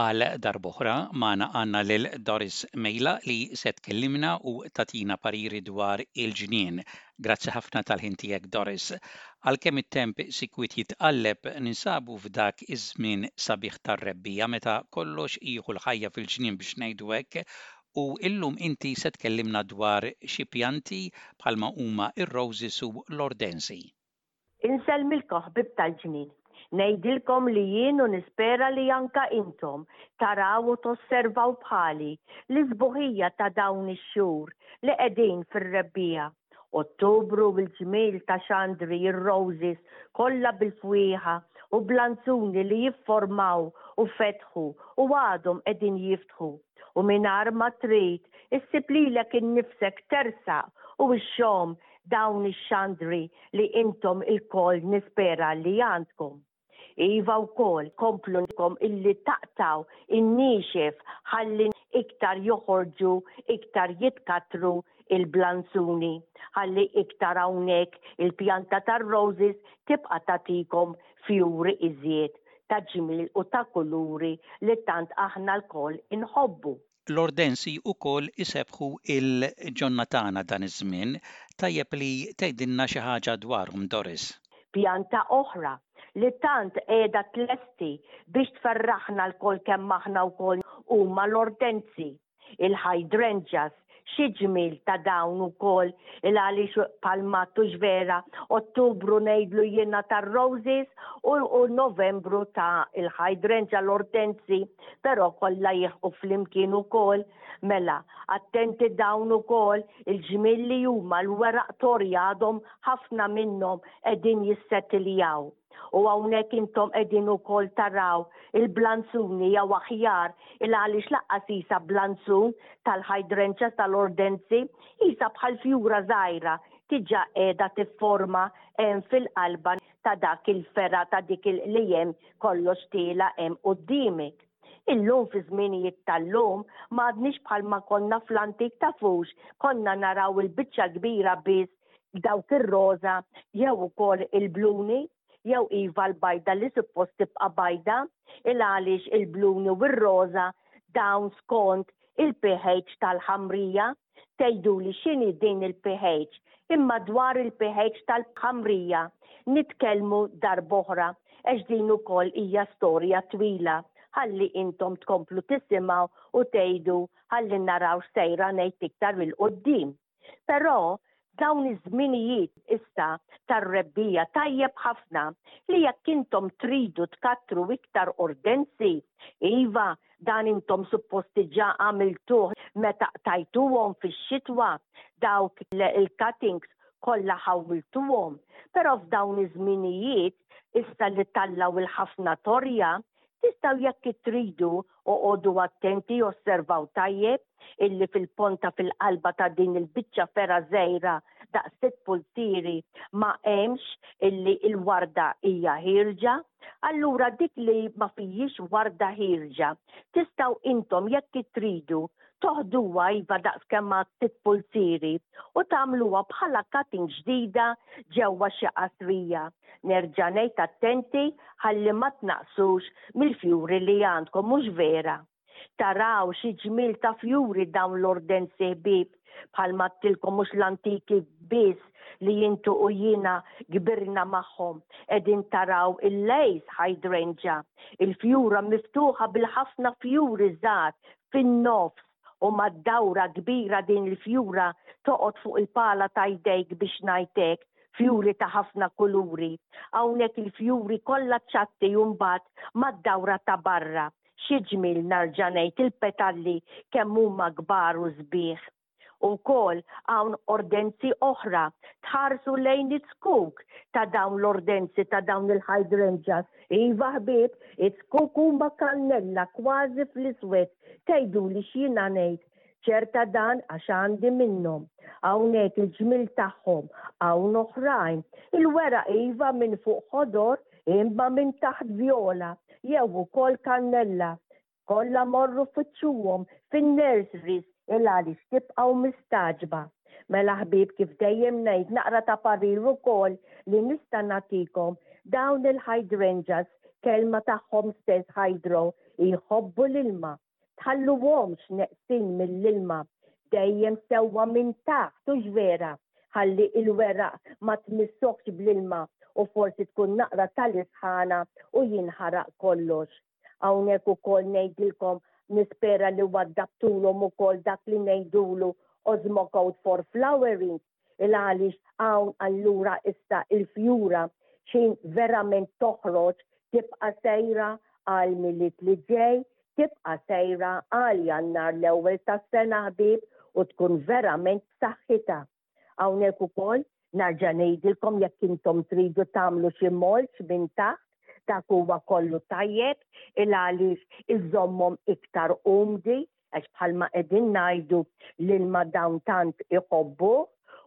Għal darb'oħra magħna għandna lil Doris Mejla li se tkellimna u tagħtina pariri dwar il-ġnien. Grazzi ħafna tal-ħin tiegħek Doris. Għalkemm it-temp sikwit jitqalleb, ninsabu f'dak iż-żmien sabiħ tar-rebbiegħa meta kollox jieħu l-ħajja fil-ġnien biex ngħidu hekk u illum inti se tkellimna dwar xi pjanti bħalma huma r-roses u l-hortensi. Insellmilkom ħbieb tal-ġnien. Ngħidilkom li jien u nispera li anke intom taraw u tosservaw bħali l-isbuħija ta' dawn ix-xhur li qegħdin fir-rebbiegħa, Ottubru u l-ġmiel ta' xandri, ir-roses kollha bil-fwieħa u bl-anzuni li jifformaw u fetħu u għadhom qegħdin jiftħu. u mingħajr ma trid issib lilek innifsek tersaq u ixxomm dawn ix-xandri li intom ilkoll nispera li għandkom. Iva wkoll komplu intom illi taqtgħu n-niexef ħalli iktar joħorġu iktar jitkattru l-blanzuni ħalli iktar hawnhekk il-pjanta tar-roses tibqa' tagħtikom fjur iżjed ta' ġmiel u ta' kuluri li tant aħna lkoll inħobbu. L-ordensi wkoll isebbħu l-ġonna tagħna dan iż-żmien. Tajjeb li tgħidilna xi ħaġa dwarhom, Doris. Pjanta oħra li tant qiegħda tlesti biex tferraħna lkoll kemm aħna wkoll huma l-ordensi. il-hydrangeas, xi ġmiel ta' dawn ukoll il għaliex palma tux vera Ottubru ngħidlu jiena tar-roses u Novembru ta' il-hydrangea l-ortensi però kollha jilħqu flimkien ukoll mela attenti dawn ukoll il-ġmiel li huma l-weraq torjadhom ħafna minnhom qegħdin jissetiljaw. U hawnhekk intom qegħdin ukoll taraw il-blanzuni jew aħjar il għaliex laqqas isa blanzun tal-hydrangeas tal-ordenzi isa bħal fjura żgħira tiġa qiegħda tifforma hemm fil-qalba ta' dak il-fera ta' dik il li hemm kollox tiela hemm quddiemik. Illum fi żminijiet tal-lum m'għadniex bħalma konna fl-antik tafux konna naraw il-biċċa l-kbira biss dawk ir-roża jew ukoll il-bluni jew iva l-bajda li suppost tibqa' bajda il għaliex il-bluni u r-roża dawn skont il-pH tal-ħamrija tgħiduli x'inhi din il-pH imma dwar il-pH tal-ħamrija nitkellmu darb'oħra għax din ukoll hija storja twila ħalli intom tkomplu tisimgħu u tgħidu ħalli naraw x'sejra ngħid iktar 'il quddiem. Però dawn iż-żminijiet issa tar-rebbija tajjeb ħafna li jekk intom tridu tkattru iktar ordenzi, iva, dan intom suppost diġà għamiltuh meta qtajtuhom fix-xitwa, dawk il-cuttings kollha ħawwiltuhom, però f'dawn iż-żminijiet issa li tallgħu l-ħafna torja, Tistgħu jekk ittridu oqogħdu attenti osservaw tajjeb illi fil-ponta fil-qalba ta' din il-biċċa fergħa żgħira daqs sitt pulzieri ma hemmx illi l-warda hija ħierġa, allura dik li ma fihiex warda ħierġa. Tistgħu intom jekk ittridu toħduha iva daqs kemm tit pulsieri u tagħmluha bħala cutting ġdida ġewwa xi qasrija. Nerġa' ngħid attenti ħalli ma tnaqqsux mill-fjuri li għandkom mhux vera? Taraw xi ġmiel ta' fjuri dawn l-ordenzi ħbieb bħalma għedtilkom mhux l-antiki biss li intu u jiena kbirna magħhom qegħdin taraw il-lace hydrangea, il-fjura miftuħa bil-ħafna fjuri żgħar fin-nofs u mad-dawra kbira din il-fjura toqgħod fuq il-pala ta' jdejk biex ngħid hekk, fjuri ta' ħafna kuluri. Hawnhekk il-fjuri kollha ċatti u mbagħad mad-dawra ta' barra, xi ġmiel narġa' ngħid il-petalli kemm huma kbar u sbieħ. U wkoll hawn ordenzi oħra, tħarsu lejn iż-żkuk ta' dawn l-ordenzi ta' dawn il-hydrangeas. Iva ħbieb, iż-żkuk huma kannella kważi fl-iswed, tgħiduli x'jiena ngħid, ċerta dan għax għandi minnhom. Hawnhekk il-ġmiel tagħhom, hawn oħrajn. Il-weraq iva minn fuq ħodor imma minn taħt vjola, jew ukoll kannella. Kollha morru ffittxuhom fin-nurseries il għaliex tibqgħu mistagħġba. Mela ħbieb kif dejjem ngħid naqra ta' parir ukoll li nista' nagħtikom, dawn il-hydrangeas kelma tagħhom stess hydro jħobbu l-ilma. Tħalluhomx neqsin mill-ilma. Dejjem sewwa minn taħt hux vera? Ħalli il-weraq ma tmissuhx bl-ilma u forsi tkun naqra tal-isħana u jinħaraq kollox. Hawnhekk ukoll ngħidilkom nispera li waddabtulhom ukoll dak li ngħidulu Osmocode for flowering il għaliex hawn allura issa il-fjura x'in verament toħroġ tibqa' sejra għal Milied li ġej, tibqa' sejra għal Jannar l-ewwel tas-sena ħbieb u tkun verament b'saħħitha. Hawnhekk ukoll narġa' ngħidilkom jekk intom tridu tagħmlu xi molċ minn taħt dak huwa kollu tajjeb il għaliex iżommhom iktar umdi għax bħalma qegħdin ngħidu l-ilma dawn tant iħobbuh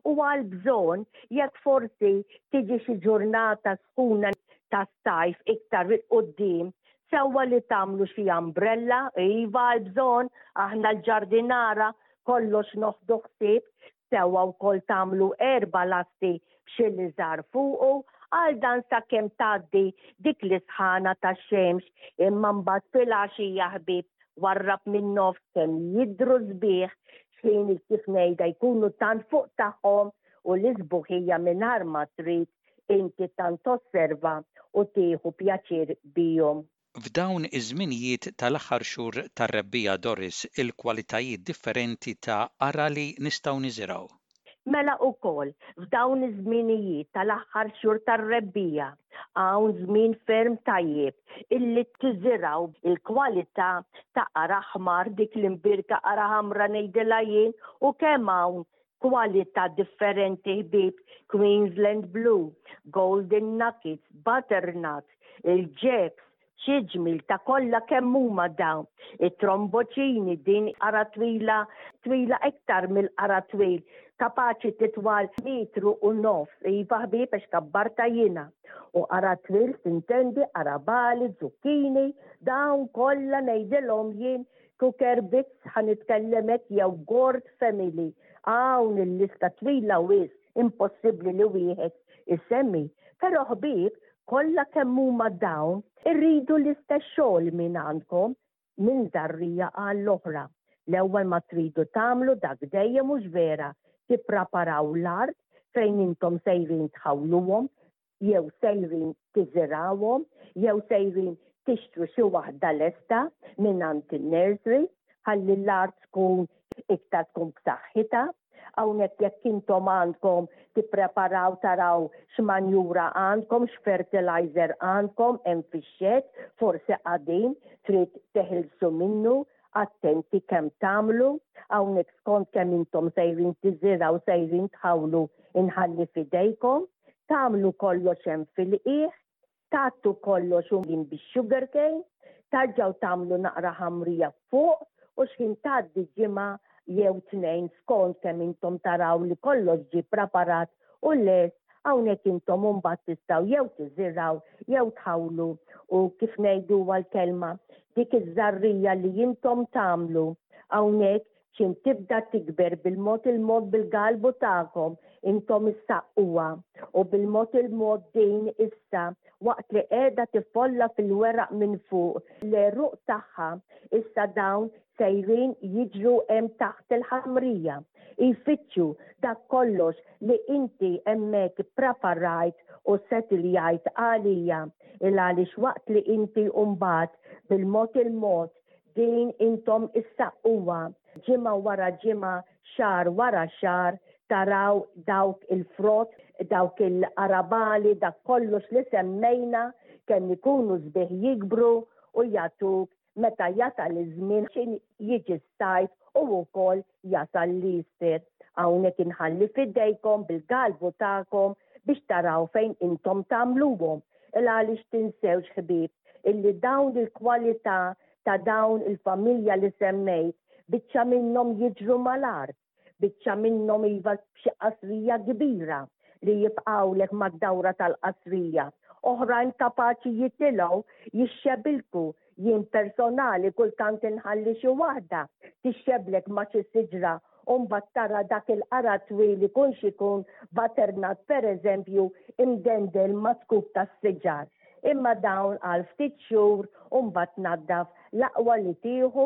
u għal bżonn jekk forsi tiġi xi ġurnata sħuna tas-sajf iktar il-quddiem sewwa li tagħmlu xi umbrella iva għal bżonn aħna l-ġardinara kollox noħdu ħsieb sewwa wkoll tagħmlu erba' lasti b'xi liżar fuqu, għal dan sakemm tgħaddi dik l-isħana tax-xemx, imma mbagħad filgħaxija ħbieb warrab min-nofs kemm jidhru sbieħ x'ħin kif ngħidha jkunu tant fuq tagħhom u l-isbuħija mingħajr ma trid inti tant tosserva u tieħu pjaċir bihom. F'dawn iż-żminijiet tal-aħħar xhur tar-rebbiegħa Doris il-kwalitajiet differenti ta' arali nistgħu niżirgħu. Mela ukoll f'dawn iż-żminijiet tal-aħħar xhur tar-rebbiegħa hawn żmien ferm tajjeb illi tiżirgħu il-kwalità ta' qara aħmar dik l-imbierka qara ħamra ngħidilha jien u kemm hawn kwalità differenti ħbieb Queensland Blue, Golden Nuggets, Butternut, il-Jacks, xi ġmiel ta' kollha kemm huma dawn! It-tromboċini, din qara twila, twila iktar mill-qara twil, kapaċi titwal metru u nofs, iva ħbieb għax kabbartha jiena, u qara twil tintendi, qara bali, zucchini, dawn kollha ngħidilhom jien Tuker biss ħa nitkellem hekk jew Gord family, hawn il-lista twila wisq impossibbli li wieħed isemmi, però ħbieb kollha kemm huma dawn irridu l-istess xogħol mingħandkom minn żarrija għall-oħra. L-ewwel ma tridu tagħmlu dak dejjem hux vera, tippraparaw l-art fejn intom sejrin tħawluhom jew sejrin tiżirgħuhom jew sejrin tixtru xi waħda lesta mingħand in-nursery ħalli l-art tkun iktar tkun b'saħħitha. Hawnhekk jekk intom għandkom tippreparaw taraw x'manjura għandkom, x'fertilizer għandkom hemm fix-xed, forsi qadim trid teħilsu minnu attenti kemm tagħmlu, hawnhekk skont kemm intom sejrin tiżirgħu sejrin tħawlu inħalli f'idejkom, tagħmlu kollox hemm fil-qiegħ, tgħattu kollox u mlin bix-sugar cane, tarġgħu tagħmlu naqra ħamrija f'fuq u xħin tgħaddi ġimgħa jew tnejn skont kemm intom taraw li kollox ġie praparat u l-lest hawnhekk intom imbagħad tistgħu jew tiżirgħu jew tħawlu u kif ngħidu l-kelma dik iż-żarrija li intom tagħmlu hawnhekk x'in tibda tikber bil-mod il-mod bil-galbu tagħkom intom issaqquha u bil-mod il-mod din issa waqt li qiegħda tifolla fil-weraq minn fuq l-għeruq tagħha issa dawn sejrin jiġru hemm taħt il-ħamrija, jfittxu dak kollox li inti hemmhekk ppraparajt u settiljajt għalija, il-għaliex waqt li inti mbagħad bil-mod il-mod din intom issaqquha ġimgħa wara ġimgħa xahar wara xahar taraw dawk il-frott, dawk il-qarabali, dak kollox li semmejna kemm ikunu sbieħ jikbru u jagħtuk meta jasal iż-żmien x'in jiġi s-sajd u wkoll jasal li jsir. Hawnhekk inħalli f'idejkom bil-galbu tagħkom biex taraw fejn intom tagħmluhom il-għaliex tinsewx ħbieb illi dawn il-kwalità ta' dawn il-familja li semmejt biċċa minnhom jiġru mal-art. Biċċa minnhom iva f'xi qasrija kbira li jibqgħulek mad-dawra tal-qasrija. Oħrajn kapaċi jitilgħu jixxebilku. Jien personali kultant inħalli xi waħda tixxeblek ma' xi siġra u mbagħad tara dak il-qara twil ikun x'ikun b'aternat pereżempju imdendel ma' tkub tas-siġar. Imma dawn għal ftit xhur u mbagħad tnaddaf. L-aqwa li tieħu